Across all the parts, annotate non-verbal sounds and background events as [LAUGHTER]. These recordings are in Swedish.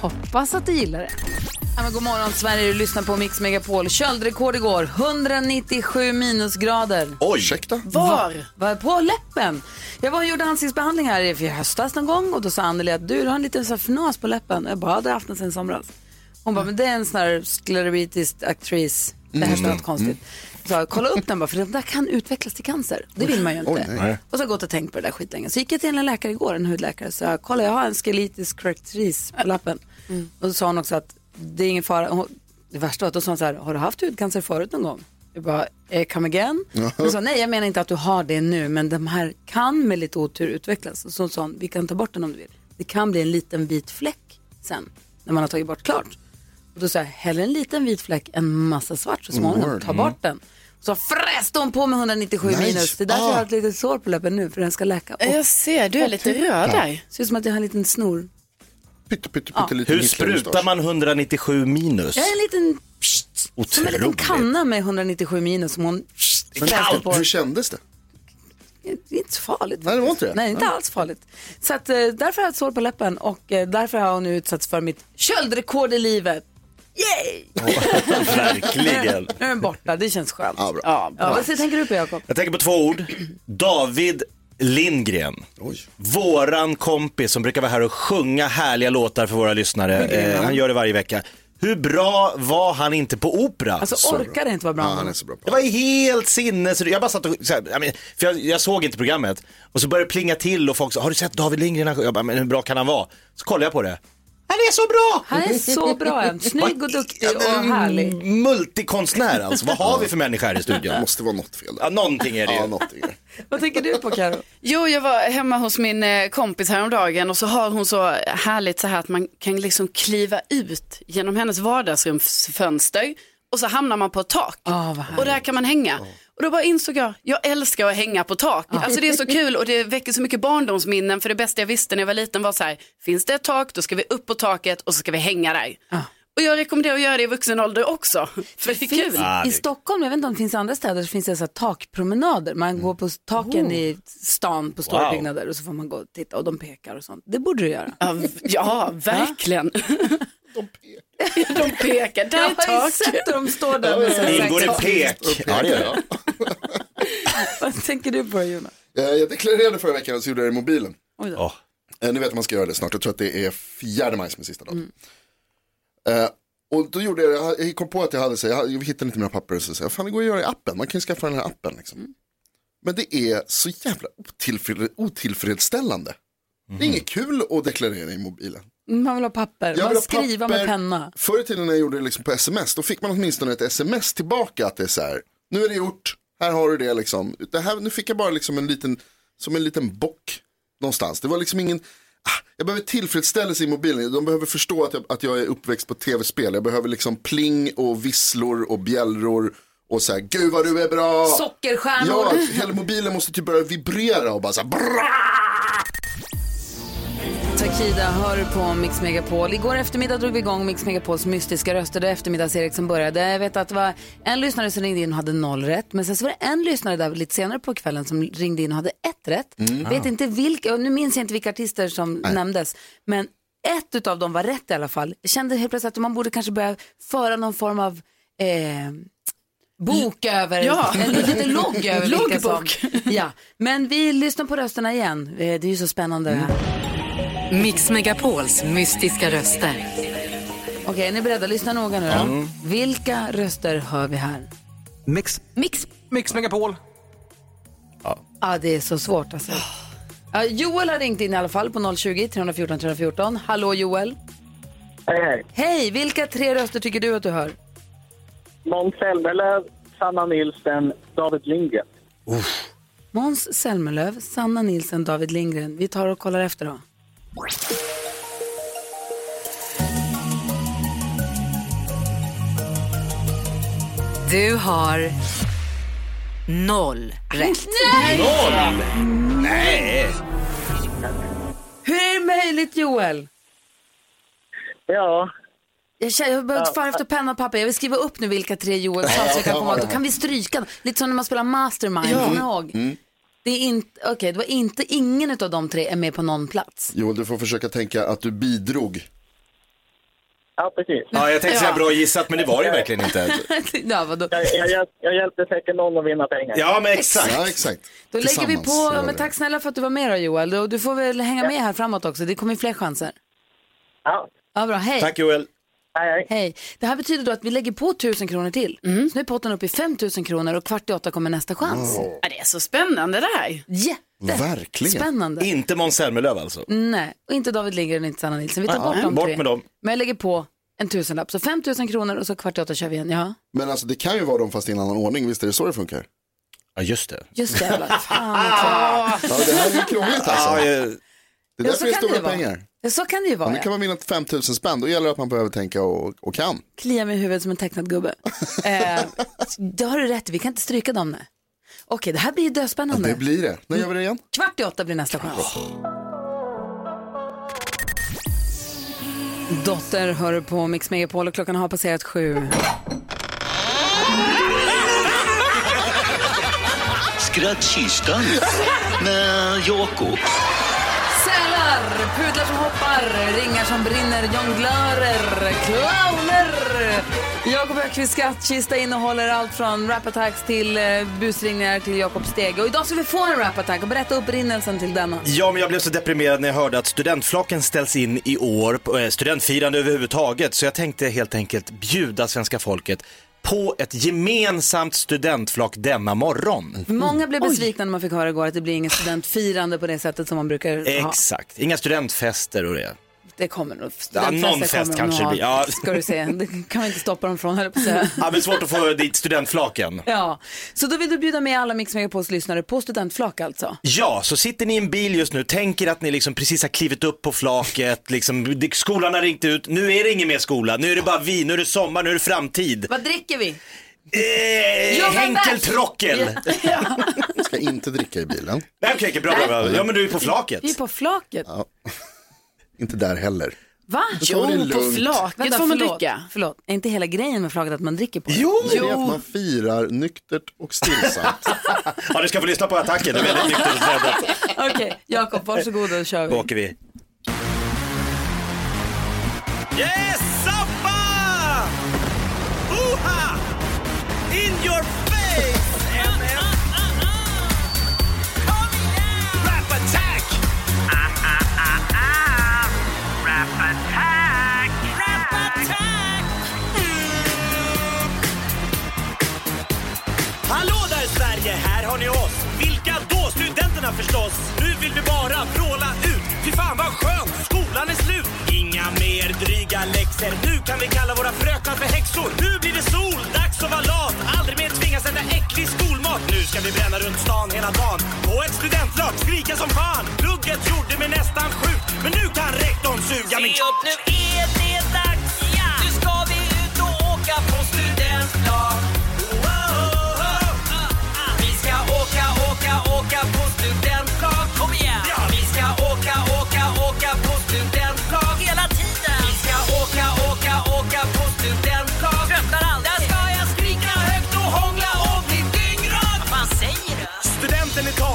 Hoppas att du gillar det. Ja, men god morgon Sverige, du lyssnar på Mix Megapol. Köldrekord igår, 197 minusgrader. Oj! Ursäkta? Var? var? På läppen. Jag var och gjorde ansiktsbehandling här i höstas någon gång och då sa Anneli att du, du har en liten så här fnas på läppen. Jag bara, hade haft den sen somras. Hon bara, men det är en sån här scleritis aktris. Det här är något konstigt. Så jag, kolla upp den bara, för den där kan utvecklas till cancer. Det vill man ju inte. Oj, nej. och så har jag gått och tänkt på det där skitlänge. Så gick jag till en läkare igår, en hudläkare. Så jag, kolla jag har en scleritis aktris på lappen. Och då sa hon också att det är ingen fara. Hon, det värsta var att då sa hon så här, har du haft hudcancer förut någon gång? Jag bara, eh, come again? Hon sa, nej jag menar inte att du har det nu, men de här kan med lite otur utvecklas. Och så sa hon, vi kan ta bort den om du vill. Det kan bli en liten vit fläck sen, när man har tagit bort klart. Och då sa jag, hellre en liten vit fläck än massa svart så småningom, Word. ta bort den. Så fräste hon på med 197 Nice. minus. Det är därför jag Ah. har ett litet sår på läppen nu, för den ska läka. Och Jag ser, du är lite röd där. ser ut som att jag har en liten snor. Pytte, pytte, pytte lite Hur sprutar man 1undranisju minus? Jag är en liten, som en liten kanna med 197 minus som hon Men fräste på. Hur kändes det? Det är inte så farligt. Nej, det var inte det? Nej, inte alls farligt. Så att, eh, därför har jag ett sår på läppen och eh, därför har hon nu utsatts för mitt köldrekord i livet. Yay! Verkligen. [LAUGHS] Nu är den borta, det känns skönt. Ja, bra. Ja, Ja, vad tänker du på Jakob? Jag tänker på två ord. David Lindgren. Oj. Våran kompis som brukar vara här och sjunga härliga låtar för våra lyssnare. Eh, han gör det varje vecka. Hur bra var han inte på opera? Alltså orkar det inte vara bra? Ja, han är så bra på Det var helt sinnes... Jag bara satt och, så här, för jag, jag såg inte programmet och så började det plinga till och folk sa, har du sett David Lindgren? Jag bara, men hur bra kan han vara? Så kollade jag på det. Han är så bra! Han är så bra än. Snygg och duktig och härlig. Multikonstnär alltså. Vad har vi för människa här i Det studion? måste vara något fel Ja, någonting är det Ja, ju. någonting är det. Vad tänker du på Karo? Jo, jag var hemma hos min eh, kompis häromdagen och så har hon så härligt så här att man kan liksom kliva ut genom hennes vardagsrumsfönster och så hamnar man på ett tak. Vad härligt. och där kan man hänga. Och då bara insåg jag, jag älskar att hänga på tak. Alltså det är så kul och det väcker så mycket barndomsminnen för det bästa jag visste när jag var liten var så här, finns det ett tak då ska vi upp på taket och så ska vi hänga där. Och jag rekommenderar att göra det i vuxen ålder också, för det är kul. Finns, Ah, I Stockholm, jag vet inte om det finns i andra städer, så finns det så här takpromenader. Man går på taken i stan på stora Wow. byggnader och så får man gå och titta och de pekar och sånt. Det borde du göra. Ja, ja verkligen. [LAUGHS] [LAUGHS] De pekar, där är Jag har ju tak. sett hur de står där med så här Ingår det pek? Ja, det gör. [LAUGHS] Vad tänker du på Jonas? Eh, Jag deklarerade förra veckan så gjorde jag det i mobilen. Oj då. Åh. Eh, Ni vet att man ska göra det snart. Jag tror att det är fjärde maj som är sista dagen. Mm. Eh, och då gjorde jag, jag kom på att jag hade, så jag, jag hittade inte mina papper och så sa jag, fan det går att göra i appen, man kan ju skaffa den här appen liksom. Mm. Men det är så jävla otillfred, otillfredsställande. Det är inget kul att deklarera i mobilen. Man vill ha papper, Jag man vill skriva papper. med penna. Förr i tiden när jag gjorde det liksom på sms, då fick man åtminstone ett sms tillbaka att det är så här, nu är det gjort, här har du det liksom. Det här, nu fick jag bara liksom en liten, som en liten bock någonstans. Det var liksom ingen, ah, jag behöver tillfredsställelse i mobilen, de behöver förstå att jag, att jag är uppväxt på tv-spel. Jag behöver liksom pling och visslor och bjällror och så här, gud vad du är bra. Sockerstjärnor. Ja, hela mobilen måste typ börja vibrera och bara så här. Takida hör på Mix Megapol. Igår eftermiddag drog vi igång Mix Megapols mystiska röster där eftermiddags-Erik som började. Jag vet att det var en lyssnare som ringde in och hade noll rätt. Men sen så var det en lyssnare där lite senare på kvällen som ringde in och hade ett rätt. Vet inte vilka, nu minns jag inte vilka artister som nämndes. Men ett av dem var rätt i alla fall. Jag kände helt plötsligt att man borde kanske börja föra någon form av eh, bok över, Ja. [LAUGHS] en liten logg över vilka som... Ja, men vi lyssnar på rösterna igen. Eh, Det är ju så spännande det här. Mix Megapols mystiska röster. Okej, är ni beredda? Lyssna noga nu då. Vilka röster hör vi här? Mix. Mix. Mix Megapol. Ja, det är så svårt alltså. Ja, Joel har ringt in i alla fall på 020 314 314. Hallå Joel. Hej, hej. Hej, vilka tre röster tycker du att du hör? Måns Zelmerlöw, Sanna Nilsson, David Lindgren. Måns Zelmerlöw, Sanna Nilsson, David Lindgren. Vi tar och kollar efter då. Du har noll rätt. Noll! Nej! möjligt Joel? Ja, Jag, känner, jag fara efter penna och papper. Jag vill skriva upp nu vilka tre Joel sa så jag kan komma. Då kan vi stryka. Lite som när man spelar Mastermind. Kommer ni ihåg? Mm. Det är inte, okej, det var inte, ingen av de tre är med på någon plats. Joel, du får försöka tänka att du bidrog. ja precis. Ja, jag tänkte säga bra gissat, men det var det ju verkligen inte. [LAUGHS] ja, vadå? Jag, jag, jag hjälpte säkert någon att vinna pengar. Ja, men exakt. Ja, exakt. Då lägger vi på, men tack snälla för att du var med då Joel. Du, får väl hänga med här framåt också. Det kommer ju fler chanser. Ja, Ja, bra. Hej. Tack Joel. Hej, hej. Hej. Det här betyder då att vi lägger på 1000 kronor till. Så nu är potten uppe i 5000 kronor och kvart i åtta kommer nästa chans. Ja, det är så spännande det här. Verkligen. Jättespännande. Inte Måns Zelmerlöw alltså. Nej, och inte David Lindgren och inte Sanna Nilsson. Vi tar bort de bort tre. med dem. Men jag lägger på en tusenlapp. Så 5000 kronor och så kvart i åtta kör vi igen. Ja, Men alltså det kan ju vara dem fast i en annan ordning, visst är det så det funkar? Ja, just det. just jävlar. [LAUGHS] Fan. Ja, det här är ju krångligt alltså. Ja, Det är Ja, därför så det är kan det stora vara. pengar. Ja, så kan det ju Och vara. nu kan man vinna 5000 spänn, då gäller det att man behöver tänka och, och kan. Klia mig i huvudet som en tecknad gubbe. [LAUGHS] eh, det har du rätt i, vi kan inte stryka dem nu. Okej, det här blir ju Ja, dödspännande. det blir det. När gör vi det igen? Kvart i åtta blir nästa chans. Dotter hör på Mix Megapol och klockan har passerat sju. Skrattkistan med Jakob. Pudlar som hoppar, ringar som brinner, jonglörer, clowner. Jakob Högqvists skattkista innehåller allt från rap-attacks till eh, busringningar till Jakob Stege. Och idag ska vi få en rap-attack och berätta upprinnelsen till denna. Ja, men jag blev så deprimerad när jag hörde att studentflaken ställs in i år, på, eh, studentfirande överhuvudtaget, så jag tänkte helt enkelt bjuda svenska folket på ett gemensamt studentflak denna morgon. Många blev besvikna när man fick höra igår att det blir ingen studentfirande på det sättet som man brukar ha. Exakt, inga studentfester och det. Det kommer nog. Ja, någon fest kanske det blir. Ja. Ska du se, det kan vi inte stoppa dem från höll på att säga. Ja, men svårt att få dit studentflaken. [LAUGHS] Ja, så då vill du bjuda med alla Mix Megapols lyssnare på studentflak alltså. Ja, så sitter ni i en bil just nu, tänker att ni liksom precis har klivit upp på flaket, liksom, skolan har ringt ut, nu är det ingen mer skola, nu är det bara vi, nu är det sommar, nu är det framtid. Vad dricker vi? Eh, Ja, [LAUGHS] men Henkeltrockel! Jag ska inte dricka i bilen. Nej, okej, okej, bra, bra, bra. Ja, men du är på flaket. Vi är på flaket. Inte där heller. Va? Jo, på flaket Vänta, får man förlåt, dricka. Förlåt, är inte hela grejen med flaket att man dricker på det? Jo! Det är att man firar nyktert och stillsamt. [LAUGHS] Ja, du ska få lyssna på attacken, det är väldigt nyktert och städat. [LAUGHS] Okej, Jakob, varsågod och kör Då vi. åker vi. Yes, Zappa! Oha! In your face! Studenterna förstås. Nu vill vi bara vråla ut. Fy fan vad skönt, skolan är slut. Inga mer dryga läxor. Nu kan vi kalla våra fröknar för häxor. Nu blir det sol, dags att vara lat. Aldrig mer tvingas äta äcklig skolmat. Nu ska vi bränna runt stan hela dagen. På ett studentlag, skrika som fan. Plugget gjorde mig nästan sjuk. Men nu kan rektorn suga min... Se upp, nu är det dags. ja! Nu ska vi ut och åka på studentlag.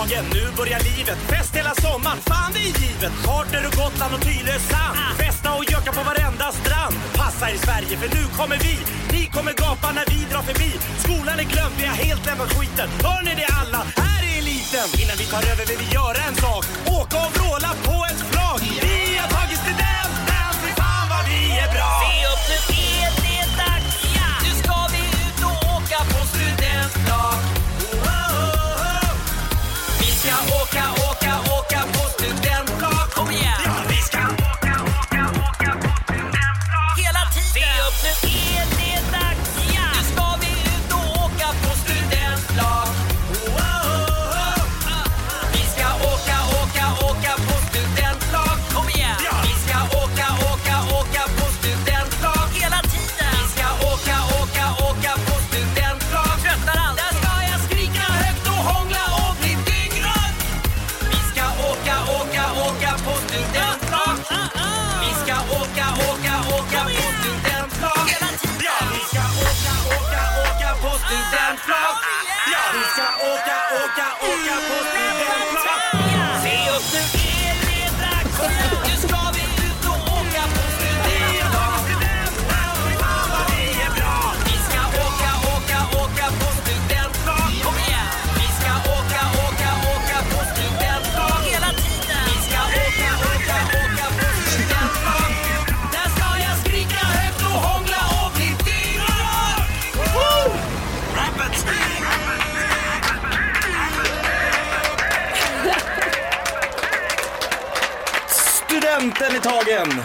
Tagen, nu börjar livet. Fest hela sommaren, fan det är givet. Charter och Gotland och Tylösand. Festa och göka på varenda strand. Passa er Sverige för nu kommer vi. Ni kommer gapa när vi drar förbi. Skolan är glömd, vi har helt lämnat skiten. Hör ni det alla? Här är eliten. Innan vi tar över vill vi göra en sak. Åka och vråla på ett flak. Vi har tagit studenten, fy fan vad vi är bra. Se upp, nu ska åka, åka, åka på studentflak. Tagen!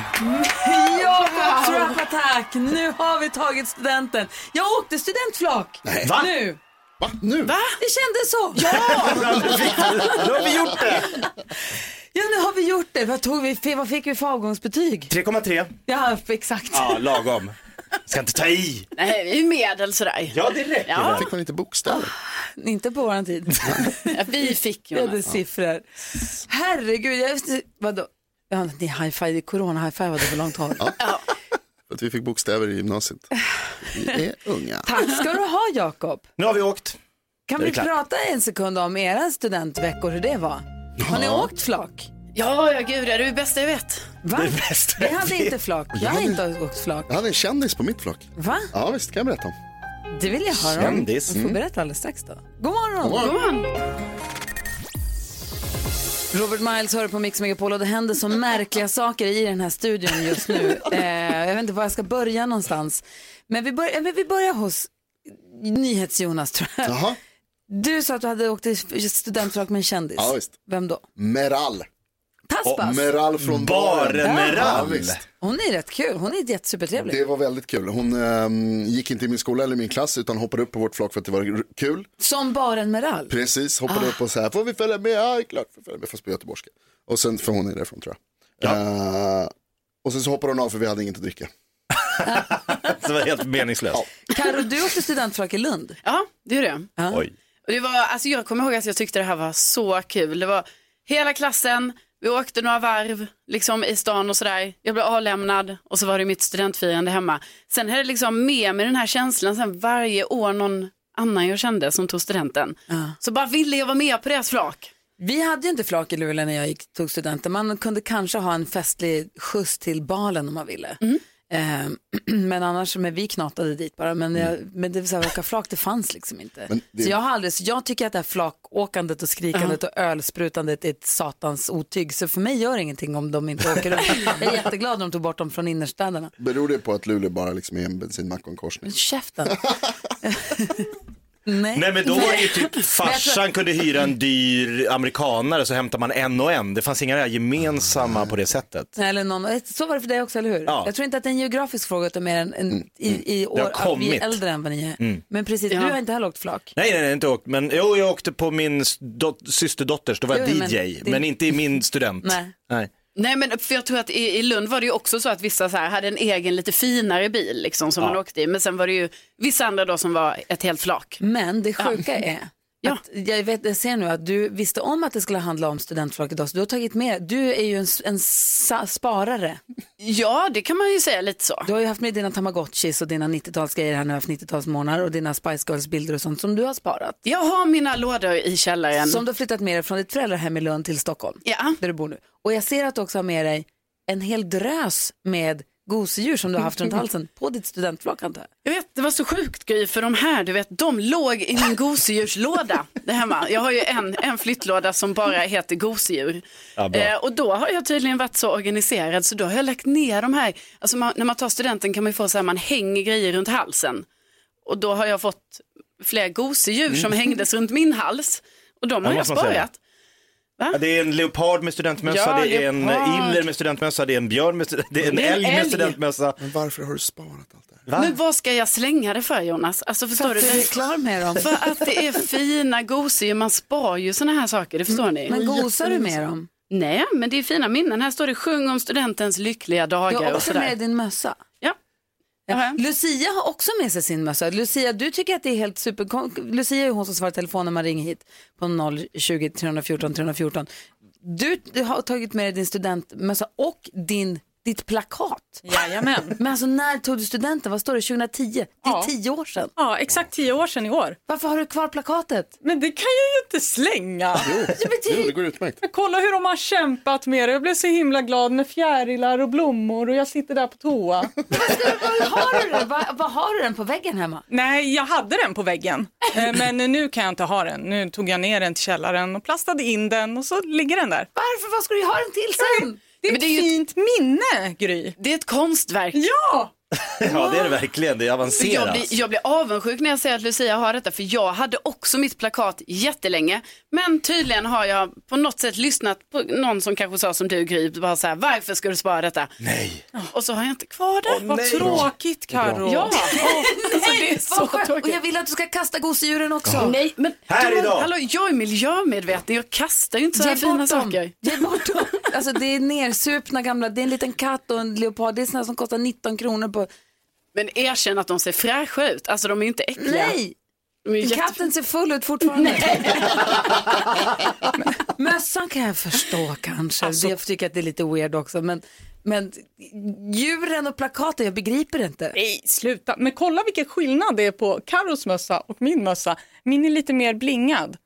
Jakob Trap Attack, nu har vi tagit studenten. Jag åkte studentflak. Nej. Va? Nu. Va? Nu? Det kändes så. Ja! [LAUGHS] Nu har vi gjort det! Ja, nu har vi gjort det. Vad, tog vi, vad fick vi för avgångsbetyg? 3,3. Ja, exakt. Ja, lagom. Ska inte ta i. Nej, vi är medel sådär. Ja, det räcker Ja. Fick man inte bokstäver? Inte på våran tid. Ja, vi fick Vi hade siffror. Herregud, jag vadå? Ja, ni high-five, corona high-fivade för långt håll. För att vi fick bokstäver i gymnasiet. Vi [LAUGHS] är unga. Tack ska du ha Jakob. Nu har vi åkt. Kan Det är vi klart. prata en sekund om era studentveckor, hur det var? Har ni Ja. åkt flak? Ja, ja gud, det är det bästa jag vet. Va? Det är bäst. Vi hade inte flak. Jag har inte åkt flak. Jag hade en kändis på mitt flak. Va? Ja visst, kan jag berätta om. Det vill jag höra om. Kändis. Du får berätta alldeles strax då. God morgon! God morgon. Robert Miles hör på Mix Megapol och det händer så märkliga saker i den här studion just nu. [LAUGHS] Eh, jag vet inte var jag ska börja någonstans. Men vi, bör, men vi börjar hos NyhetsJonas tror jag. Jaha, Du sa att du hade åkt till studentflak med en kändis. Ja, visst. Vem då? Meral. Taspas. Meral från Bar baren. Meral. Ja. Hon är rätt kul. Hon är jättesupertrevlig. Det var väldigt kul. Hon ehm, gick inte i min skola eller min klass utan hoppade upp på vårt flak för att det var kul. Som baren Meral. Precis, hoppade Ah. upp och så här, får vi följa med? Ja, klart får följa med, fast på göteborgska. Och sen, för hon är därifrån tror jag. Eh, och sen så hoppade hon av för vi hade inget att dricka. [LAUGHS] Det var helt meningslöst. Karo, du åkte studentflak i Lund. Ja, det är det. Oj. Och det var, alltså jag kommer ihåg att jag tyckte det här var så kul. Det var hela klassen, vi åkte några varv liksom i stan och sådär. Jag blev avlämnad och så var det mitt studentfirande hemma. Sen hade det liksom med mig den här känslan sen varje år någon annan jag kände som tog studenten. Så bara ville jag vara med på deras flak. Vi hade ju inte flak i Luleå när jag gick, tog studenten. Man kunde kanske ha en festlig skjuts till balen om man ville. Eh, [CLEARS THROAT] men annars, men vi knatade dit bara. Men, jag, men det vill säga åka flak, det fanns liksom inte. Det- Så jag har aldrig, så jag tycker att det här flakåkandet och skrikandet och ölsprutandet är ett satans otyg. Så för mig gör det ingenting om de inte åker runt. [LAUGHS] Jag är jätteglad att de tog bort dem från innerstäderna. Beror det på att Luleå bara liksom är en bensinmack och en korsning? Käften. [LAUGHS] Nej. Nej men då var det ju typ farsan tror- kunde hyra en dyr amerikanare så hämtar man en och en. Det fanns inga gemensamma på det sättet. Eller någon, så var det för dig också, eller hur? Ja. Jag tror inte att det är en geografisk fråga utan mer en, en, i, i år har att vi är äldre än vad ni är. Men precis, Ja. du har inte heller åkt flak. Nej, nej, nej, inte åkt. Men jo, jag åkte på min dot- systerdotters, då var jag Jo, men DJ. det- Men inte i min student. Nej. nej. Nej men för jag tror att i, i Lund var det ju också så att vissa så här hade en egen lite finare bil liksom som Ja. man åkte i. Men sen var det ju vissa andra då som var ett helt flak. Men det sjuka är Ja. att jag, vet, jag ser nu att du visste om att det skulle handla om studentflak idag så du har tagit med, du är ju en, en sa, sparare. Ja det kan man ju säga lite så. Du har ju haft med dina tamagotchis och dina 90-talsgrejer här nu, haft 90-talsmånader och dina Spice Girls-bilder och sånt som du har sparat. Jag har mina lådor i källaren. Som du har flyttat med dig från ditt föräldrahem i Lund till Stockholm. Ja. där du bor nu. Och jag ser att du också har med dig en hel drös med gosedjur som du har haft runt [LAUGHS] halsen på ditt studentflak antar jag. Jag vet, det var så sjukt Gry, för de här, du vet, de låg i min gosedjurslåda där hemma. Jag har ju en, en flyttlåda som bara heter gosedjur. Ja, eh, och då har jag tydligen varit så organiserad så då har jag lagt ner de här, alltså man, när man tar studenten kan man ju få så här, man hänger grejer runt halsen. Och då har jag fått fler gosedjur som hängdes runt min hals. Och de har jag måste man Ja, det är en leopard med studentmössa, Ja, det är en leopard. iller med studentmössa, det är en björn med det är en Det är en älg med älg. studentmössa. Men varför har du sparat allt det här? Va? Men vad ska jag slänga det för Jonas? Alltså förstår du? Varför är du Det, klar med dem? för att det är fina gosedjur, man spar ju sådana här saker, det förstår ni. Men gosar du med dem? Nej, men det är fina minnen. Här står det sjung om studentens lyckliga Du dagar har och också med din mössa. Ja. Lucia har också med sig sin mössa. Lucia, du tycker att det är helt super... Lucia är hon som svarar telefon när man ringer hit på 020 314 314. Du, du har tagit med dig din studentmössa och din ditt plakat. Jajamän. [LAUGHS] Men alltså när tog du studenten? Vad står det? 2010? Det är Ja. tio år sedan. Ja, exakt tio år sedan i år. Varför har du kvar plakatet? Men det kan jag ju inte slänga. Jo, jo, det går utmärkt. Men kolla hur de har kämpat med det. Jag blev så himla glad med fjärilar och blommor och jag sitter där på toa. [LAUGHS] har du den? Vad, vad har du den på väggen hemma? Nej, jag hade den på väggen. Eh, Men nu kan jag inte ha den. Nu tog jag ner den till källaren och plastade in den och så ligger den där. Varför? Vad ska du ha den till sen? Det är Men ett det är ju- fint minne, Gry. Det är ett konstverk. Ja! [LAUGHS] Ja, det är det verkligen. Det är Jag avancerat. blir, jag blir avundsjuk när jag ser att Lucia har detta för jag hade också mitt plakat jättelänge. Men tydligen har jag på något sätt lyssnat på någon som kanske sa som du Gry, bara så här, varför ska du spara detta? Nej. Och så har jag inte kvar det. Vad tråkigt, Karo. Ja, alltså, det är så skönt. Och tråkigt. jag vill att du ska kasta gosedjuren också. Nej, men Här du, idag. Hallå, jag är miljömedveten, jag kastar ju inte så här Ge fina bort dem. saker. Ge bort dem. Alltså det är nersupna gamla, det är en liten katt och en leopard. Det är såna som kostar 19 kronor på... Men erkänn att de ser fräscha ut, alltså de är ju inte äckliga. Nej! Jätte... Katten ser full ut fortfarande. [LAUGHS] Mössan kan jag förstå kanske. Alltså- Jag tycker att det är lite weird också. Men, men djuren och plakaten, jag begriper inte. Nej, sluta. Men kolla vilken skillnad det är på Karos mössa och min mössa. Min är lite mer blingad.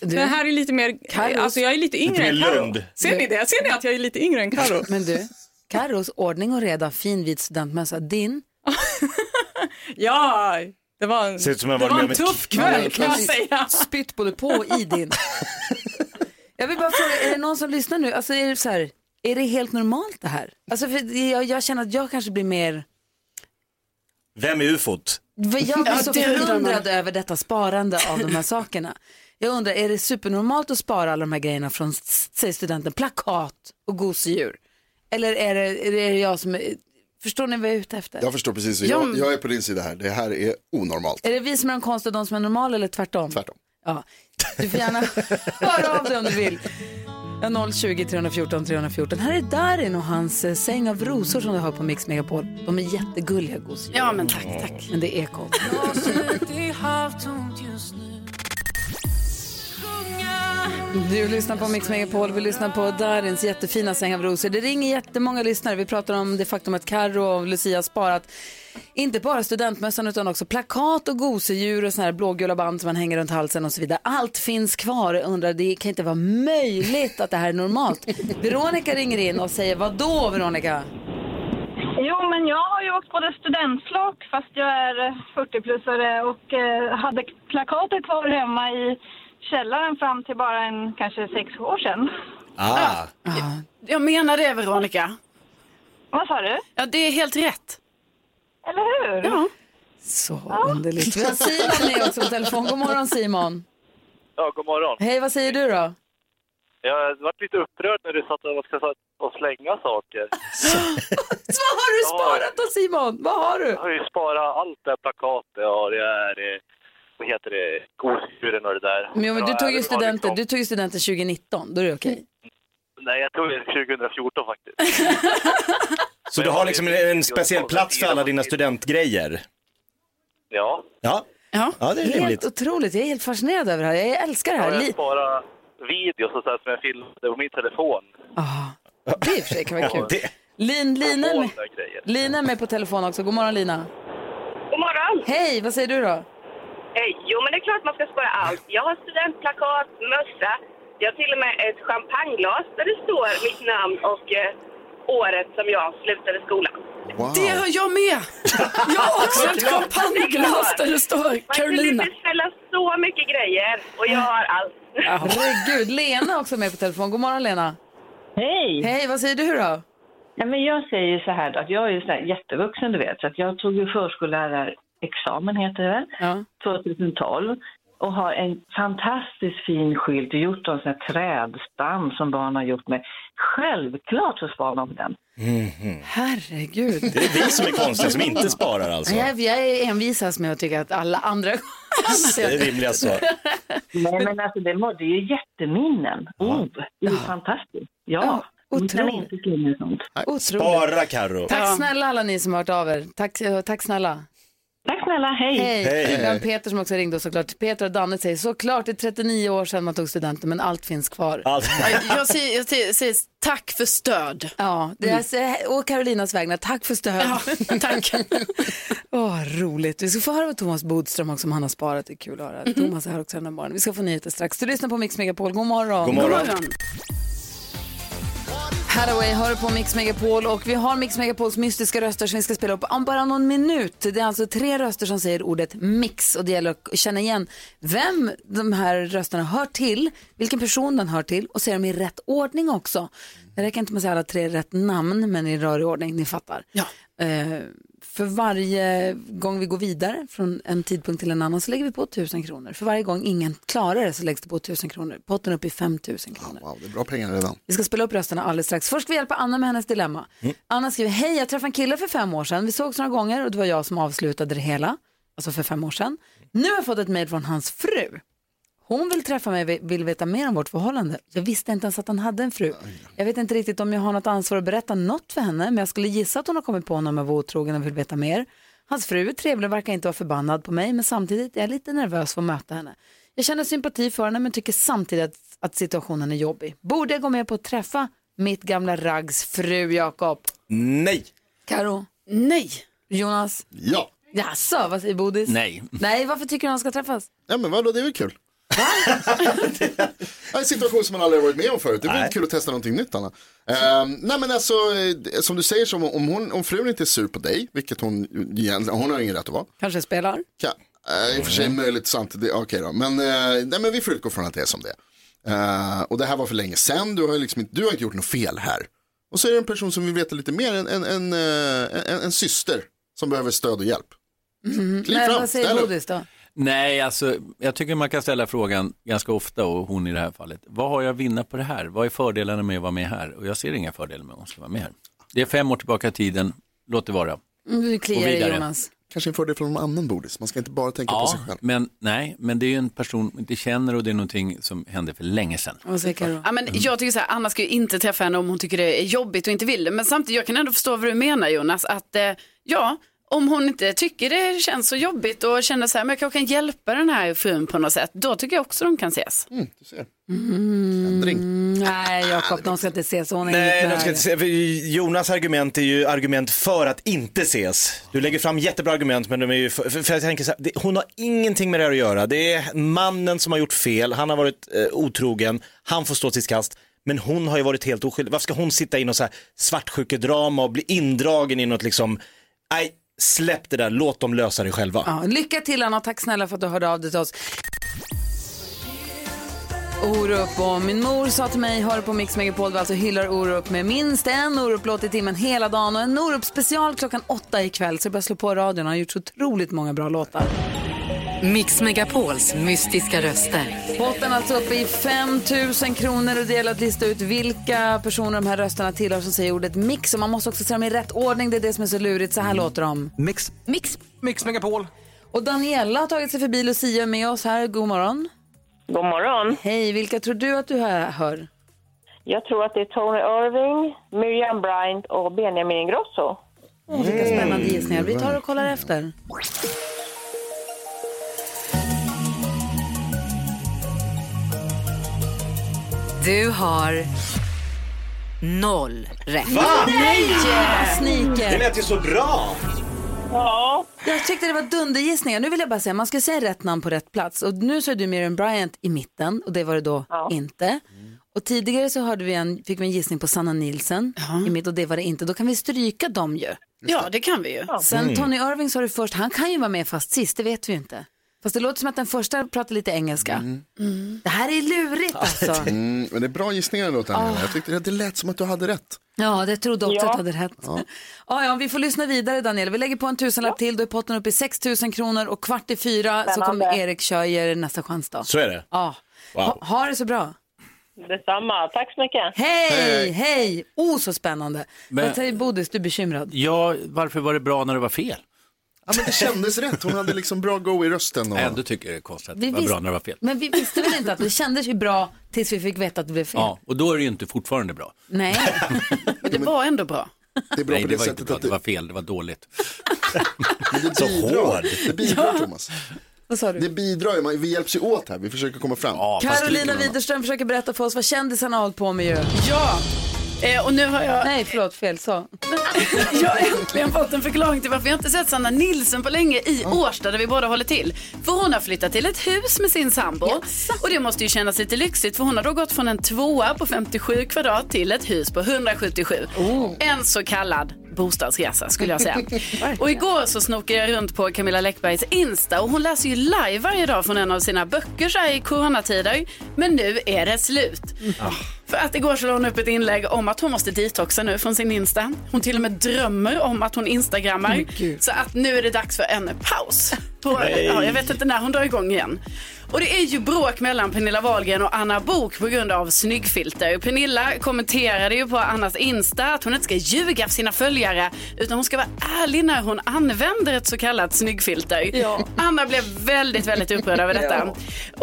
Den här är lite mer, Karos- alltså jag är lite yngre än. Lund. Ser ni det? Ser ni att jag är lite yngre än Karo? Men du, Carros ordning och reda, fin vit studentmössa. Din? [LAUGHS] Ja, det var en, Ser ut som jag det varit var med en om ett- tuff kväll kan jag säga. Spytt både på och i din. [LAUGHS] Jag vill bara fråga, är det någon som lyssnar nu? Alltså är det så här, är det helt normalt det här? Alltså för jag, jag känner att jag kanske blir mer, Vem är ufot? jag blir Ja, så det undrar förundrad över detta sparande av de här sakerna. Jag undrar, är det supernormalt att spara alla de här grejerna från, s- säg studenten, plakat och gosedjur? Eller är det, är det jag som är, förstår ni vad jag är ute efter? Jag förstår precis, Ja, jag, jag är på din sida här. Det här är onormalt. Är det vi som är de konstiga och de som är normala eller tvärtom? Tvärtom. Ja. Du får gärna [LAUGHS] höra av dig om du vill. Ja, 020 314 314. Här är Darin och hans eh, säng av rosor som du har på Mix Megapol. De är jättegulliga gosedjur. Ja men tack, tack. Men det är ekot. Du lyssnar på Mix Megapol, vi lyssnar på Darins jättefina säng av rosor. Det ringer jättemånga lyssnare. Vi pratar om det faktum att Carro och Lucia har sparat inte bara studentmössan utan också plakat och gosedjur och såna här blågula band som man hänger runt halsen och så vidare. Allt finns kvar. Jag undrar, det kan inte vara möjligt att det här är normalt. [LAUGHS] Veronica ringer in och säger, vad då Veronica? Jo, men jag har ju åkt både studentflak fast jag är eh, 40-plussare och eh, hade plakatet kvar hemma i källaren fram till bara en kanske sex år sedan. Ah. Jag menar det Veronica. Vad sa du? Ja det är helt rätt. Eller hur? Ja. Så underligt. Vi har Simon med också på telefon. God morgon Simon. Ja, god morgon. Hej, vad säger du då? Jag varit lite upprörd när du satt och, ska, och slänga saker. Så vad har du sparat då Simon? Vad har du? Jag har ju sparat allt det plakatet och det är, vad heter det, gosedjuren och det där. Men, men du Och tog ju studenten, liksom- du tog ju studenten 2019, då är det okej. Nej, jag tog det 2014 faktiskt. [LAUGHS] Så du har liksom en, en speciell plats för alla dina studentgrejer? Ja. Ja, ja. ja det är Helt rimligt. otroligt, jag är helt fascinerad över det här. Jag älskar det Jag här. har Li- sparat videos och så som jag filmade på min telefon. det i och för sig kan vara kul. Det- Lin, Lina, är med. Lina är med på telefon också. God morgon Lina. God morgon! Hej, vad säger du då? Hej! Jo, men det är klart man ska spara allt. Jag har studentplakat, mössa. Jag har till och med ett champagneglas där det står mitt namn och eh, året som jag slutade skolan. Wow. Det har jag med! Jag har också ett champagneglas där det står Man kunde Carolina. inte ställa så mycket grejer och jag har allt. Herregud, Lena också med på telefon. God morgon Lena. Hej! Hej, vad säger du då? Ja, men jag säger så här då, att jag är ju så här jättevuxen du vet, så att jag tog ju förskollärarexamen heter det väl, Ja. 2012 och har en fantastiskt fin skylt, gjort av en sån här trädstam som barn har gjort med. Självklart så sparar de den. Herregud. Det är vi som är konstiga som inte sparar alltså. Jag, jag är envisas med att tycka att alla andra... [LAUGHS] Det är rimliga svar. Nej men alltså det, det är ju jätteminnen. Oh, det är ju fantastiskt. Ja, otroligt. sånt. Otroligt. Spara Carro. Tack snälla alla ni som har hört av er. Tack, eh, tack snälla. Tack snälla, hej. Hej. Hej. Har Peter som också ringde och såklart. Peter och Danne säger såklart det är 39 år sedan man tog studenten men allt finns kvar. [LAUGHS] Jag säger, jag säger, säger tack för stöd. Ja, det är, mm. och Carolinas vägnar, tack för stöd. Ja, tack. [LAUGHS] Åh, roligt. Vi ska få höra vad Thomas Bodström också, som han har sparat. Det är kul att höra. Mhm. Thomas är här också den här morgonen. Vi ska få nyheter strax. Du lyssnar på Mix Megapol. God morgon. God morgon. Hathaway hör på Mix Megapol och vi har Mix Megapols mystiska röster som vi ska spela upp om bara någon minut. Det är alltså tre röster som säger ordet mix och det gäller att känna igen vem de här rösterna hör till, vilken person den hör till och säga dem i rätt ordning också. Det räcker inte med att säga alla tre rätt namn men i rörig ordning, ni fattar. Ja. Eh, för varje gång vi går vidare från en tidpunkt till en annan så lägger vi på 1000 kronor. För varje gång ingen klarar det så läggs det på 1000 kronor. Potten upp i 5000 kronor. Wow, det är bra pengar redan. Vi ska spela upp rösterna alldeles strax. Först ska vi hjälpa Anna med hennes dilemma. Anna skriver, hej jag träffade en kille för fem år sedan. Vi sågs några gånger och det var jag som avslutade det hela. Alltså för fem år sedan. Nu har jag fått ett mejl från hans fru. Hon vill träffa mig, vill veta mer om vårt förhållande. Jag visste inte ens att han hade en fru. Jag vet inte riktigt om jag har något ansvar att berätta något för henne, men jag skulle gissa att hon har kommit på honom och var otrogen och vill veta mer. Hans fru är trevlig och verkar inte vara förbannad på mig, men samtidigt är jag lite nervös för att möta henne. Jag känner sympati för henne, men tycker samtidigt att, att situationen är jobbig. Borde jag gå med på att träffa mitt gamla raggs fru, Jakob? Nej. Karo? Nej. Jonas? Ja. Jaså, vad säger Bodis? Nej. Nej, varför tycker du han ska träffas? Ja men vadå, det är väl kul. Det är [LAUGHS] en situation som man aldrig har varit med om förut. Det Nej. kul att testa någonting nytt Anna. Ehm, nej men alltså, eh, som du säger, som om, hon, om frun inte är sur på dig, vilket hon, egentligen- hon har ingen rätt att vara. Kanske spelar? Kan, eh, I och för sig möjligt sant, okej då. Men, eh, nej, men vi får utgå från att det är som det är. Eh, och det här var för länge sedan, du har, liksom inte, du har inte gjort något fel här. Och så är det en person som vill veta lite mer, en, en, en, en, en syster som behöver stöd och hjälp. Mm. Kliv Nej, fram, vad säger ställ upp. Bodis då? Nej, alltså jag tycker man kan ställa frågan ganska ofta och hon i det här fallet. Vad har jag att vinna på det här? Vad är fördelarna med att vara med här? Och jag ser inga fördelar med att hon ska vara med här. Det är fem år tillbaka i tiden, låt det vara. Mm, Du Och kliar vidare. Jonas. Kanske en fördel från någon annan Bodis, man ska inte bara tänka på sig Ja, själv. men nej, men det är ju en person man inte känner och det är någonting som hände för länge sedan. Karo? Ja, men jag tycker så här, Anna ska ju inte träffa henne om hon tycker det är jobbigt och inte vill det. Men samtidigt, jag kan ändå förstå vad du menar Jonas. Att eh, ja, om hon inte tycker det känns så jobbigt och känner så här, men jag kanske kan hjälpa den här frun på något sätt. Då tycker jag också de kan ses. Mm, du ser. Mm, nej, Jakob, de ska inte ses. Hon är Nej, de ska inte se, för Jonas argument är ju argument för att inte ses. Du lägger fram jättebra argument men de är ju för, för, för jag tänker så här, det, hon har ingenting med det här att göra. Det är mannen som har gjort fel, han har varit eh, otrogen, han får stå sitt kast. Men hon har ju varit helt oskyldig. Varför ska hon sitta i något så här svartsjukedrama och bli indragen i något liksom, nej, släpp det där, låt dem lösa det själva. Ja, lycka till Anna, tack snälla för att du hörde av dig till oss. Orup och min mor sa till mig, hör på Mix Megapol, vi alltså hyllar Orup med minst en Orup-låt i timmen hela dagen och en Orup-special klockan åtta ikväll. Så jag börjar slå på radion, han har gjort så otroligt många bra låtar. Mix Megapols mystiska röster. Potten alltså uppe i 5 000 kronor och det gäller att lista ut vilka personer de här rösterna tillhör som säger ordet mix. Och man måste också säga dem i rätt ordning, det är det som är så lurigt. Så här låter de. Mix. Mix. Mix Megapol. Och Daniela har tagit sig förbi Lucia med oss här. God morgon. God morgon. Hej, vilka tror du att du hör? hör? Jag tror att det är Tony Irving, Miriam Bryant och Benjamin Ingrosso. Åh, vilka spännande gissningar. Vi tar och kollar efter. Du har noll rätt. Va? Nej! Sniker. Det lät ju så bra. Ja. Jag tyckte det var dundergissningar. Nu vill jag bara säga, man ska säga rätt namn på rätt plats. Och nu så är du Miriam Bryant i mitten och det var det då inte. Och tidigare så hörde vi en, fick vi en gissning på Sanna Nielsen i mitt och det var det inte. Då kan vi stryka dem ju. Ja, det kan vi ju. Sen Mm. Tony Irving sa du först, han kan ju vara med fast sist, det vet vi ju inte. Fast det låter som att den första pratar lite engelska. Mm. Det här är lurigt alltså. Mm, men det är bra gissningar ändå Daniela. Ah. Jag tyckte det, lät som att du hade rätt. Ja, det trodde också Ja. att du hade rätt. Ja. Ja, vi får lyssna vidare Daniel. Vi lägger på en tusenlapp till, då är potten uppe i 6 000 kronor och kvart i fyra så Spännande. kommer Erik köra er nästa chans då. Så är det. Ja. Wow. Ha, ha det så bra. Detsamma. Tack så mycket. Hej, hej! Oh, så spännande. Men- Vad säger Bodis, du är bekymrad? Ja, varför var det bra när det var fel? Ja, men det kändes rätt. Hon hade liksom bra go i rösten. Och... Jag ändå tycker det är konstigt att Vi det var bra när det var fel. Men vi visste väl inte att det kändes ju bra tills vi fick veta att det blev fel. Ja, och då är det ju inte fortfarande bra. Nej. [LAUGHS] Men det var ändå bra. Det är bra Nej, på det det var inte sättet bra. att Det det, var fel, det var dåligt. [LAUGHS] Men det Så bidrar, hård. det bidrar Thomas. Vad sa du? Det bidrar ju, vi hjälps ju åt här, vi försöker komma fram. Carolina Widerström försöker berätta för oss vad kändisarna har hållit på med ju. Ja, eh, och nu har jag... Nej, förlåt, fel så. [LAUGHS] Jag har äntligen fått en förklaring till varför jag inte sett Sanna Nilsson på länge i Årsta där vi båda håller till. För hon har flyttat till ett hus med sin sambo. Och det måste ju kännas lite lyxigt för hon har då gått från en tvåa på 57 kvadrat till ett hus på 177. En så kallad bostadsresa skulle jag säga. och igår så snokade jag runt på Camilla Läckbergs Insta och hon läser ju live varje dag från en av sina böcker så här i coronatider. Men nu är det slut. För att igår så la hon upp ett inlägg om att hon måste detoxa nu från sin Insta. Hon till och med drömmer om att hon instagrammar. Så att nu är det dags för en paus. På, ja, jag vet inte när hon drar igång igen. Och det är ju bråk mellan Pernilla Wahlgren och Anna Bok på grund av snyggfilter. Pernilla kommenterade ju på Annas Insta att hon inte ska ljuga för sina följare utan hon ska vara ärlig när hon använder ett så kallat snyggfilter. Anna blev väldigt, väldigt upprörd över detta. Ja.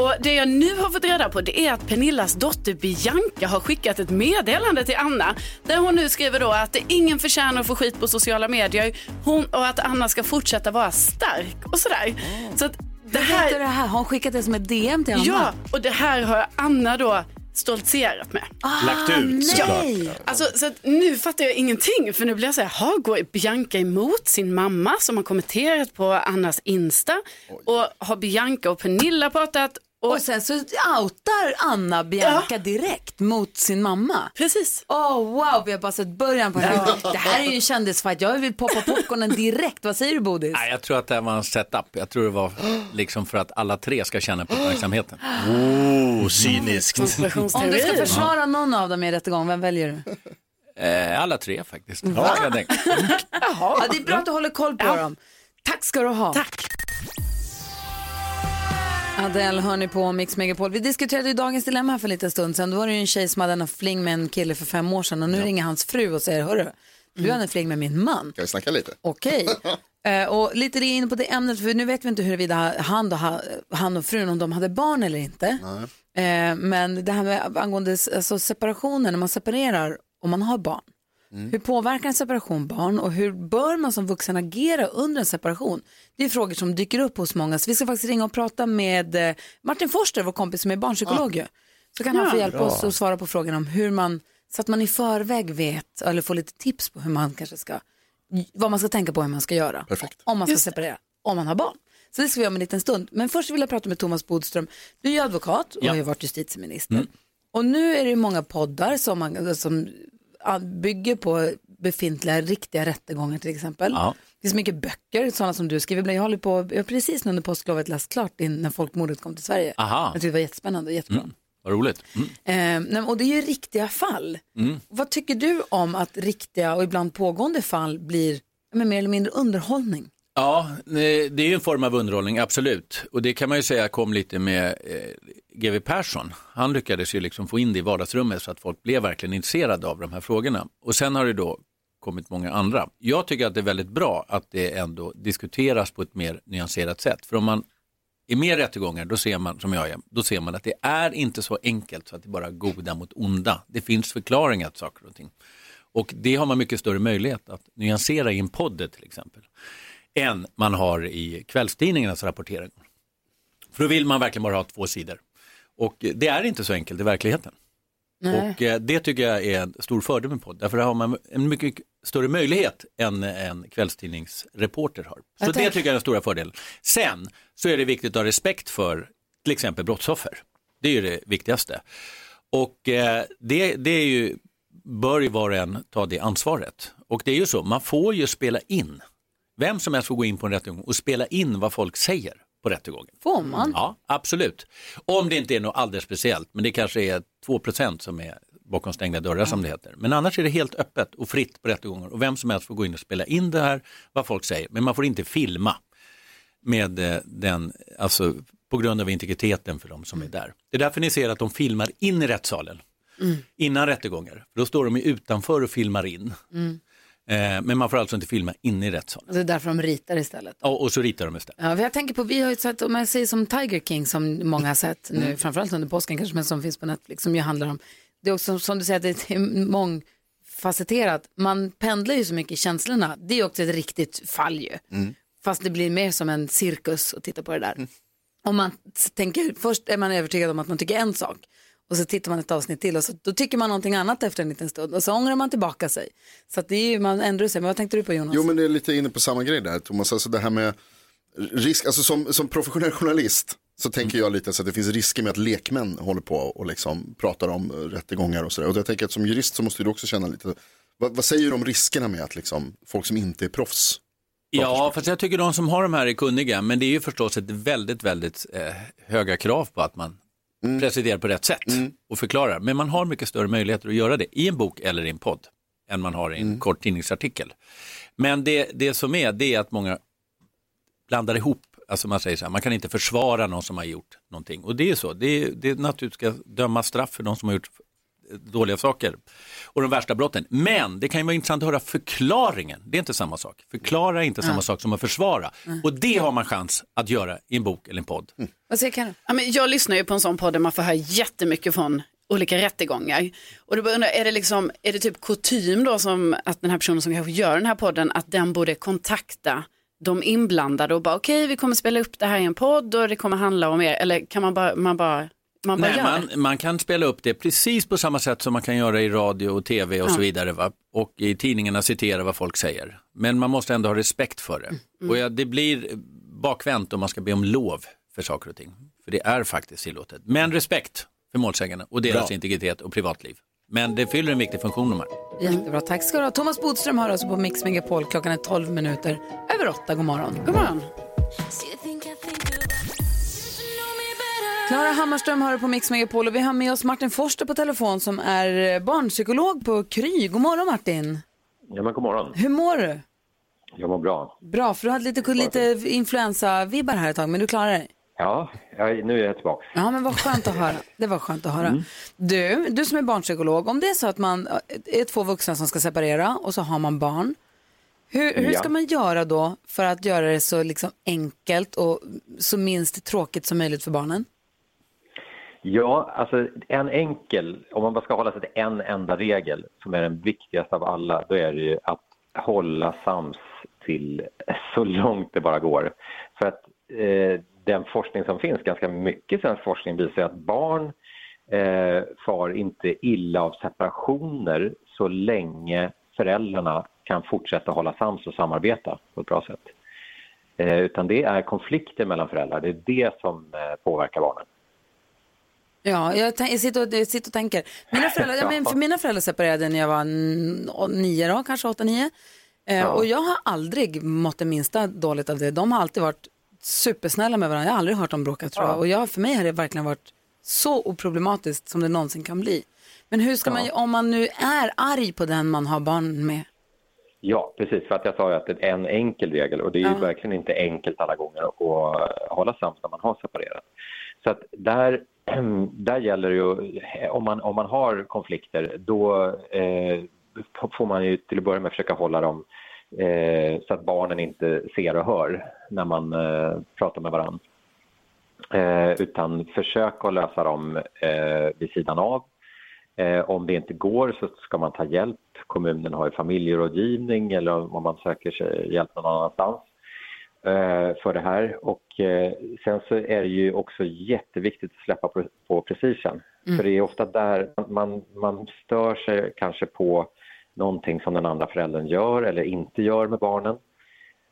Och det jag nu har fått reda på det är att Pernillas dotter Bianca har skickat ett meddelande till Anna där hon nu skriver då att ingen förtjänar att få skit på sociala medier hon, och att Anna ska fortsätta vara stark och sådär. Så att det här... det här? Har hon skickat det som ett DM till Anna? Ja, och det här har Anna då stoltserat med. Lagt ut, såklart. Ja. Alltså, så att nu fattar jag ingenting för nu blir jag så här, "Ha, går Bianca emot sin mamma som har kommenterat på Annas Insta och har Bianca och Pernilla pratat Och sen så outar Anna Bianca direkt mot sin mamma. Precis. Oh wow, vi har bara sett början på det här. Det här är ju en kändisfight. Jag vill poppa popcornen direkt. Vad säger du Bodis? Nej, jag tror att det här var en setup. Jag tror det var liksom för att alla tre ska känna på uppmärksamheten. Oh, cyniskt. Om du ska försvara någon av dem i rättegång, vem väljer du? Eh, alla tre faktiskt. Ja. Ja, det är bra att du håller koll på dem. Tack ska du ha. Tack. Adele hör ni på Mix Megapol. Vi diskuterade ju dagens dilemma här för en liten stund sedan. Då var det ju en tjej som hade en fling med en kille för fem år sedan och nu ringer hans fru och säger, hörru, du hade en fling med min man. Kan vi snacka lite? Okej. [LAUGHS] Eh, och lite inne på det ämnet, för nu vet vi inte huruvida han och, han och frun, om de hade barn eller inte. Eh, men det här med angående alltså separationen, när man separerar och man har barn. Hur påverkar en separation barn och hur bör man som vuxen agera under en separation? Det är frågor som dyker upp hos många. Så vi ska faktiskt ringa och prata med eh, Martin Forster, vår kompis som är barnpsykolog. ju. Så kan han Ja. få hjälpa Bra. oss att svara på frågan om hur man, så att man i förväg vet, eller får lite tips på hur man kanske ska, vad man ska tänka på hur man ska göra. Om man ska Just separera, om man har barn. Så det ska vi göra om en liten stund. Men först vill jag prata med Thomas Bodström. Du är advokat och Ja. har ju varit justitieminister. Och nu är det ju många poddar som, man, som bygger på befintliga riktiga rättegångar till exempel. Ja. Det finns mycket böcker, sådana som du skriver. Jag håller på, jag har precis under påsklovet läst klart din, när folkmordet kom till Sverige. Aha. Jag tyckte det var jättespännande och jättebra. Mm, vad roligt. Mm. Eh, och det är ju riktiga fall. Mm. Vad tycker du om att riktiga och ibland pågående fall blir men mer eller mindre underhållning? Ja, det är ju en form av underhållning, absolut. Och det kan man ju säga kom lite med eh, GW Persson. Han lyckades ju liksom få in det i vardagsrummet så att folk blev verkligen intresserade av de här frågorna. Och sen har det då kommit många andra. Jag tycker att det är väldigt bra att det ändå diskuteras på ett mer nyanserat sätt. För om man är med i rättegångar, då ser man, som jag är, då ser man att det är inte så enkelt så att det bara är goda mot onda. Det finns förklaringar till saker och ting. Och det har man mycket större möjlighet att nyansera i en podd till exempel än man har i kvällstidningarnas rapportering. För då vill man verkligen bara ha två sidor. Och det är inte så enkelt i verkligheten. Nej. Och eh, det tycker jag är en stor fördel med podd. Därför har man en mycket större möjlighet än en kvällstidningsreporter har. Så Jag det tänker- tycker jag är den stora fördelen. Sen så är det viktigt att ha respekt för till exempel brottsoffer. Det är ju det viktigaste. Och eh, det, det är ju, bör ju var och en ta det ansvaret. Och det är ju så, man får ju spela in. Vem som helst får gå in på en rättegång och spela in vad folk säger på rättegången. Får man? Ja, absolut. Om det inte är något alldeles speciellt, men det kanske är 2% som är bakom stängda dörrar som det heter. Men annars är det helt öppet och fritt på rättegångar och vem som helst får gå in och spela in det här, vad folk säger. Men man får inte filma med eh, den, alltså på grund av integriteten för de som är där. Det är därför ni ser att de filmar in i rättssalen Mm. innan rättegångar. För då står de utanför och filmar in. Mm. Eh, men man får alltså inte filma inne i rättssalen. Det är därför de ritar istället. Ja, och så ritar de istället. Ja, jag tänker på, vi har ju sett, om jag säger som Tiger King som många har sett nu, Mm. framförallt under påsken kanske, men som finns på Netflix, som ju handlar om, det är också som du säger, det är multifacetterat. Man pendlar ju så mycket i känslorna. Det är ju också ett riktigt fall ju. Fast det blir mer som en cirkus att titta på det där. Om man tänker, först är man övertygad om att man tycker en sak och så tittar man ett avsnitt till och så, då tycker man någonting annat efter en liten stund och så ångrar man tillbaka sig. Så att det är ju, man ändrar sig. Men vad tänkte du på Jonas? Jo men det är lite inne på samma grej där Thomas, alltså det här med risk, alltså som, som professionell journalist så tänker jag lite så att det finns risker med att lekmän håller på och liksom pratar om rättegångar och sådär. Och jag tänker att som jurist så måste du också känna lite, vad, vad säger du om riskerna med att liksom, folk som inte är proffs Ja, fast jag tycker de som har de här är kunniga, men det är ju förstås ett väldigt, väldigt eh, höga krav på att man presenterar på rätt sätt och förklarar. Men man har mycket större möjligheter att göra det i en bok eller i en podd än man har i en kort tidningsartikel. Men det, det som är, det är att många blandar ihop, alltså man säger så här, man kan inte försvara någon som har gjort någonting. Och det är så, det är, det är naturligtvis ska döma straff för de som har gjort dåliga saker och de värsta brotten. Men det kan ju vara intressant att höra förklaringen. Det är inte samma sak. Förklara är inte samma Mm. sak som att försvara. Och det har man chans att göra i en bok eller en podd. Vad säger Karin? Ja, men jag lyssnar ju på en sån podd där man får höra jättemycket från olika rättegångar. Och då undrar, är det, liksom, är det typ kutym då som att den här personen som kanske gör den här podden, att den borde kontakta de inblandade och bara okej vi kommer spela upp det här i en podd och det kommer handla om er, eller kan man bara, man bara, man bara Nej, göra man, man kan spela upp det precis på samma sätt som man kan göra i radio och tv och Ja. så vidare. Va? Och i tidningarna citera vad folk säger. Men man måste ändå ha respekt för det. Mm. Och ja, det blir bakvänt om man ska be om lov för saker och ting. För det är faktiskt tillåtet. Men respekt för målsägarna och deras Bra. integritet och privatliv. Men det fyller en viktig funktion de här. Jättebra, tack ska du ha. Thomas Bodström hör alltså på Mix Megapol. Klockan är 12 minuter över 8. God morgon. God morgon. Klara Hammarström hör på Mix Megapol och vi har med oss Martin Forster på telefon som är eh, barnpsykolog på Kry. God morgon Martin. Ja, men god morgon. Hur mår du? Jag mår bra. Bra, för du hade lite, lite influensa-vibbar här ett tag, men du klarar dig. Ja, jag, nu är jag tillbaka. Ja, men vad skönt att höra. Det var skönt att höra. Mm. Du, du som är barnpsykolog, om det är så att man är två vuxna som ska separera och så har man barn. Hur, hur Ja. ska man göra då för att göra det så liksom enkelt och så minst tråkigt som möjligt för barnen? Ja, alltså en enkel, om man bara ska hålla sig till en enda regel som är den viktigaste av alla, då är det ju att hålla sams till så långt det bara går. För att eh, den forskning som finns, ganska mycket svensk forskning, visar att barn eh, far inte illa av separationer så länge föräldrarna kan fortsätta hålla sams och samarbeta på ett bra sätt. Eh, utan det är konflikter mellan föräldrar, det är det som eh, påverkar barnen. Ja, jag, jag, sitter och, jag sitter och tänker. Mina föräldrar, ja. men, för mina föräldrar separerade när jag var nio, då, kanske åtta, nio. Eh, Ja. Och jag har aldrig mått det minsta dåligt av det. De har alltid varit supersnälla med varandra. Jag har aldrig hört dem bråka tror jag. Ja. Och jag, för mig har det verkligen varit så oproblematiskt som det någonsin kan bli. Men hur ska man, om man nu är arg på den man har barn med? Ja, precis. För att jag sa ju att det är en enkel regel och det är ju Ja. verkligen inte enkelt alla gånger att hålla sams när man har separerat. Så att där, [CLEARS THROAT] där gäller det ju, om man, om man har konflikter, då eh, får man ju till att börja med försöka hålla dem eh, så att barnen inte ser och hör när man eh, pratar med varandra. Eh, utan försök att lösa dem eh, vid sidan av. Eh, om det inte går så ska man ta hjälp. Kommunen har ju familjerådgivning eller om man söker sig hjälp någon annanstans för det här. Och eh, sen så är det ju också jätteviktigt att släppa på, på prestigen. Mm. För det är ofta där man, man stör sig kanske på någonting som den andra föräldern gör eller inte gör med barnen.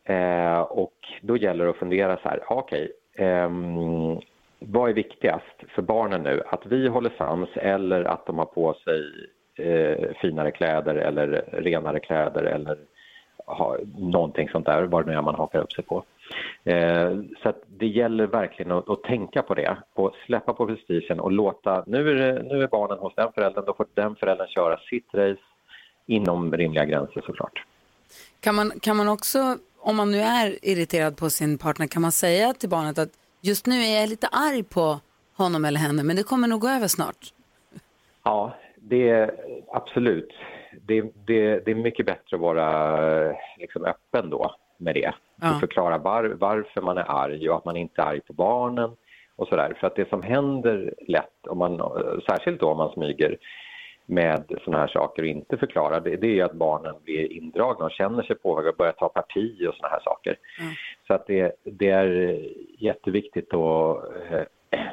Eh, och då gäller det att fundera så här, ja, okej, ehm, vad är viktigast för barnen nu? Att vi håller sams eller att de har på sig eh, finare kläder eller renare kläder eller ha, någonting sånt där, vad det nu är man hakar upp sig på. Eh, så det gäller verkligen att, att tänka på det och släppa på prestigen och låta, nu är, det, nu är barnen hos den föräldern, då får den föräldern köra sitt race inom rimliga gränser såklart. Kan man, kan man också, om man nu är irriterad på sin partner, kan man säga till barnet att just nu är jag lite arg på honom eller henne, men det kommer nog gå över snart? Ja, det är absolut. Det, det, det är mycket bättre att vara eh, liksom, öppen då med det. Ja. Och förklara var, varför man är arg och att man inte är arg på barnen och sådär. För att det som händer lätt, om man, eh, särskilt då om man smyger, med sådana här saker och inte förklarar, det, det är ju att barnen blir indragna och känner sig påverkade och börjar ta parti och sådana här saker. Så att det, det är jätteviktigt att, eh,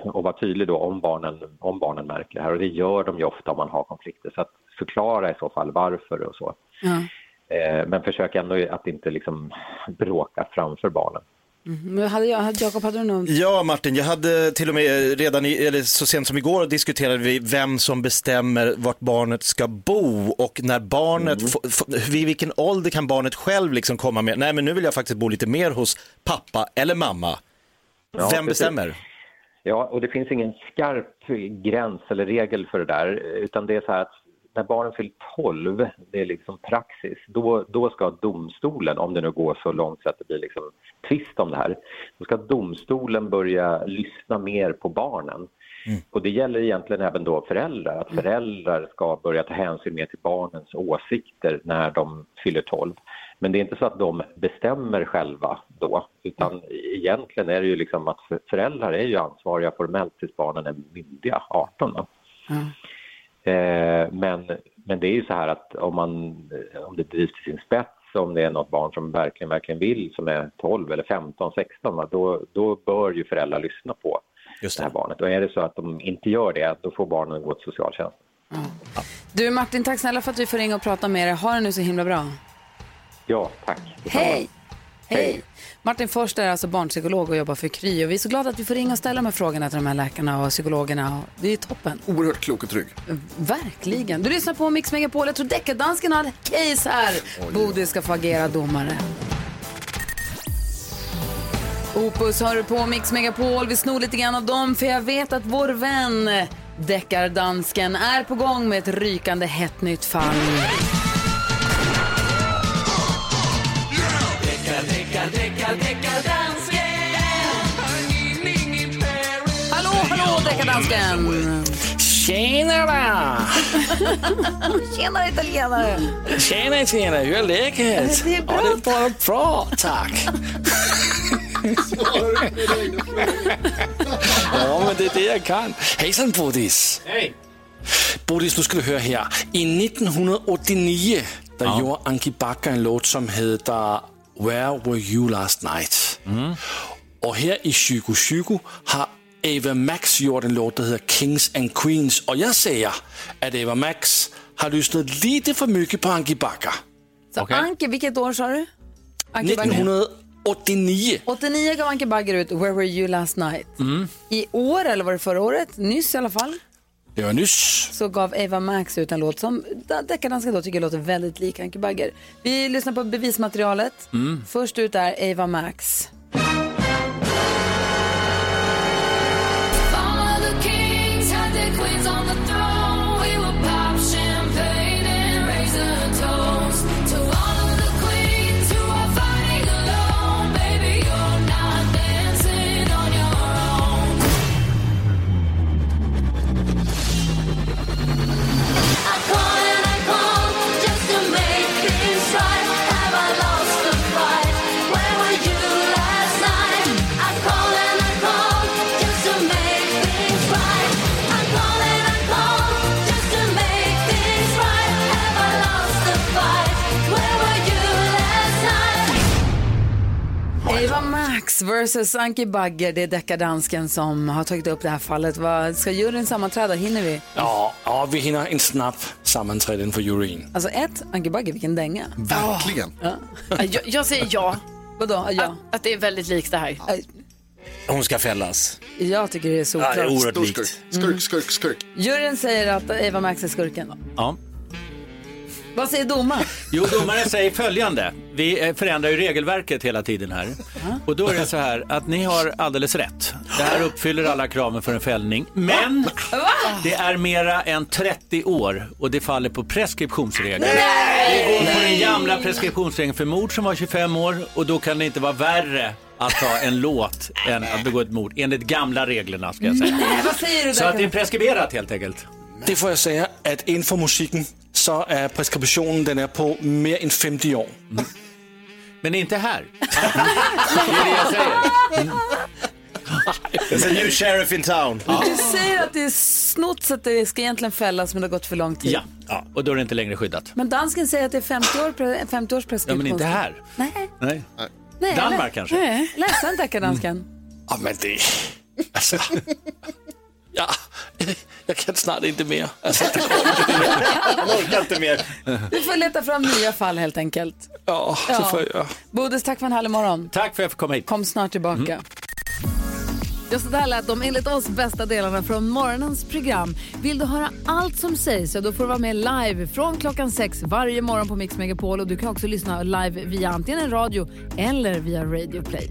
att vara tydlig då om barnen, om barnen märker det här och det gör de ju ofta om man har konflikter. Så att förklara i så fall varför och så. Eh, Men försök ändå att inte liksom bråka framför barnen. Mm. Men hade jag, hade Jakob, hade du någon? Ja, Martin, jag hade till och med redan i, eller så sent som igår diskuterade vi vem som bestämmer vart barnet ska bo och när barnet, Mm. vid vilken ålder kan barnet själv liksom komma med, nej men nu vill jag faktiskt bo lite mer hos pappa eller mamma. Ja, vem precis. bestämmer? Ja, och det finns ingen skarp gräns eller regel för det där, utan det är så här att när barnen fyllt 12, det är liksom praxis, då, då ska domstolen, om det nu går så långt så att det blir liksom tvist om det här, då ska domstolen börja lyssna mer på barnen. Och det gäller egentligen även då föräldrar, att föräldrar ska börja ta hänsyn mer till barnens åsikter när de fyller 12. Men det är inte så att de bestämmer själva då, utan egentligen är det ju liksom att för- föräldrar är ju ansvariga formellt tills barnen är myndiga, 18 då. Eh, men, men det är ju så här att om, man, eh, om det drivs till sin spets, om det är något barn som verkligen, verkligen vill, som är 12 eller 15, 16, va, då, då bör ju föräldrar lyssna på det. här barnet. Och är det så att de inte gör det, då får barnen gå till socialtjänsten. Du Martin, tack snälla för att vi får ringa och prata med dig. Ha det nu så himla bra. Ja, tack. Hej! Hej! Martin Forst är alltså barnpsykolog och jobbar för Kry. Och vi är så glada att vi får ringa och ställa de här frågorna till de här läkarna och psykologerna. Det är toppen. Oerhört klok och trygg. Verkligen. Du lyssnar på Mix Megapol. Jag tror deckardansken har ett case här. Bodil ska få agera domare. Opus har du på Mix Megapol. Vi snor lite grann av dem för jag vet att vår vän deckardansken är på gång med ett rykande hett nytt fall. Hallå deckardansken! Tjena italienare! Tjena tjena, hur är läget? Det är bra. Ja, det är bara bra, tack. Ja, men det är det jag kan. Hejsan Bodis! Hej! Bodis, nu ska du höra här. I 1989 där gjorde Anki Backa en låt som heter Where Were You Last Night? Och här i 2020 har Ava Max gjort en låt, der hedder Kings and Queens. Och jag säger att Ava Max har lyssnat lite för mycket på Anki Backa. Så Anke, vilket år sa du? Bagger. 1989. 89 gav Anke Bagger ut Where were you last night? Mm. I år, eller var det förra året? Nyss i alla fall. Det var nyss. Så gav Eva Max ut en låt som deckardansken då tycker låter väldigt lik Anke Bagger. Vi lyssnar på bevismaterialet. Mm. Först ut är Eva Max. Max versus Anki Bagger. Det är deckardansken som har tagit upp det här fallet. Vad, ska juryn sammanträda? Hinner vi? Ja, ja, vi hinner en snabb sammanträden för juryn. Alltså ett, Anki Bagger, vilken dänga. Verkligen. Ja. Jag, jag säger ja. Vadå? Ja. Att, att det är väldigt likt det här. Hon ska fällas. Jag tycker det är solklart. Ja, det är oerhört Stor likt. skurk, skurk, skurk, skurk. Juryn säger att Eva Max är skurken. Ja. Vad säger domaren? Jo, domaren säger följande. Vi eh, förändrar ju regelverket hela tiden här. Och då är det så här att ni har alldeles rätt. Det här uppfyller alla kraven för en fällning. Men det är mera än 30 år och det faller på preskriptionsregeln. Vi går på den gamla preskriptionsregeln för mord som var 25 år och då kan det inte vara värre att ta en låt än att begå ett mord enligt gamla reglerna ska jag säga. Nej, vad säger du Så att det är preskriberat helt enkelt. Det får jag säga att inför musiken så är preskriptionen den är på mer än 50 år. Men inte här. Det är det jag säger. There's a new sheriff in town. Du säger att det är snott så att det ska egentligen fällas men det har gått för lång tid. Ja. ja, och då är det inte längre skyddat. Men dansken säger att det är 50, år, pre- 50 års Ja, preskription. men inte här. Nej. Nej. Nej, Danmark kanske? Nej, läsa en deckardansken. Ja, men det... Alltså... [LAUGHS] Ja, [LAUGHS] jag kan snart inte mer. Alltså, Han orkar inte mer. Du får leta fram nya fall helt enkelt. ja, Ja. så får jag. Bodis, tack för en härlig morgon. Tack för att jag fick komma hit. Kom snart tillbaka. Ja, så där lät de enligt oss bästa delarna från morgonens program. Vill du höra allt som sägs så då får du vara med live från klockan sex varje morgon på Mix Megapol. Och du kan också lyssna live via antingen en radio eller via Radio Play.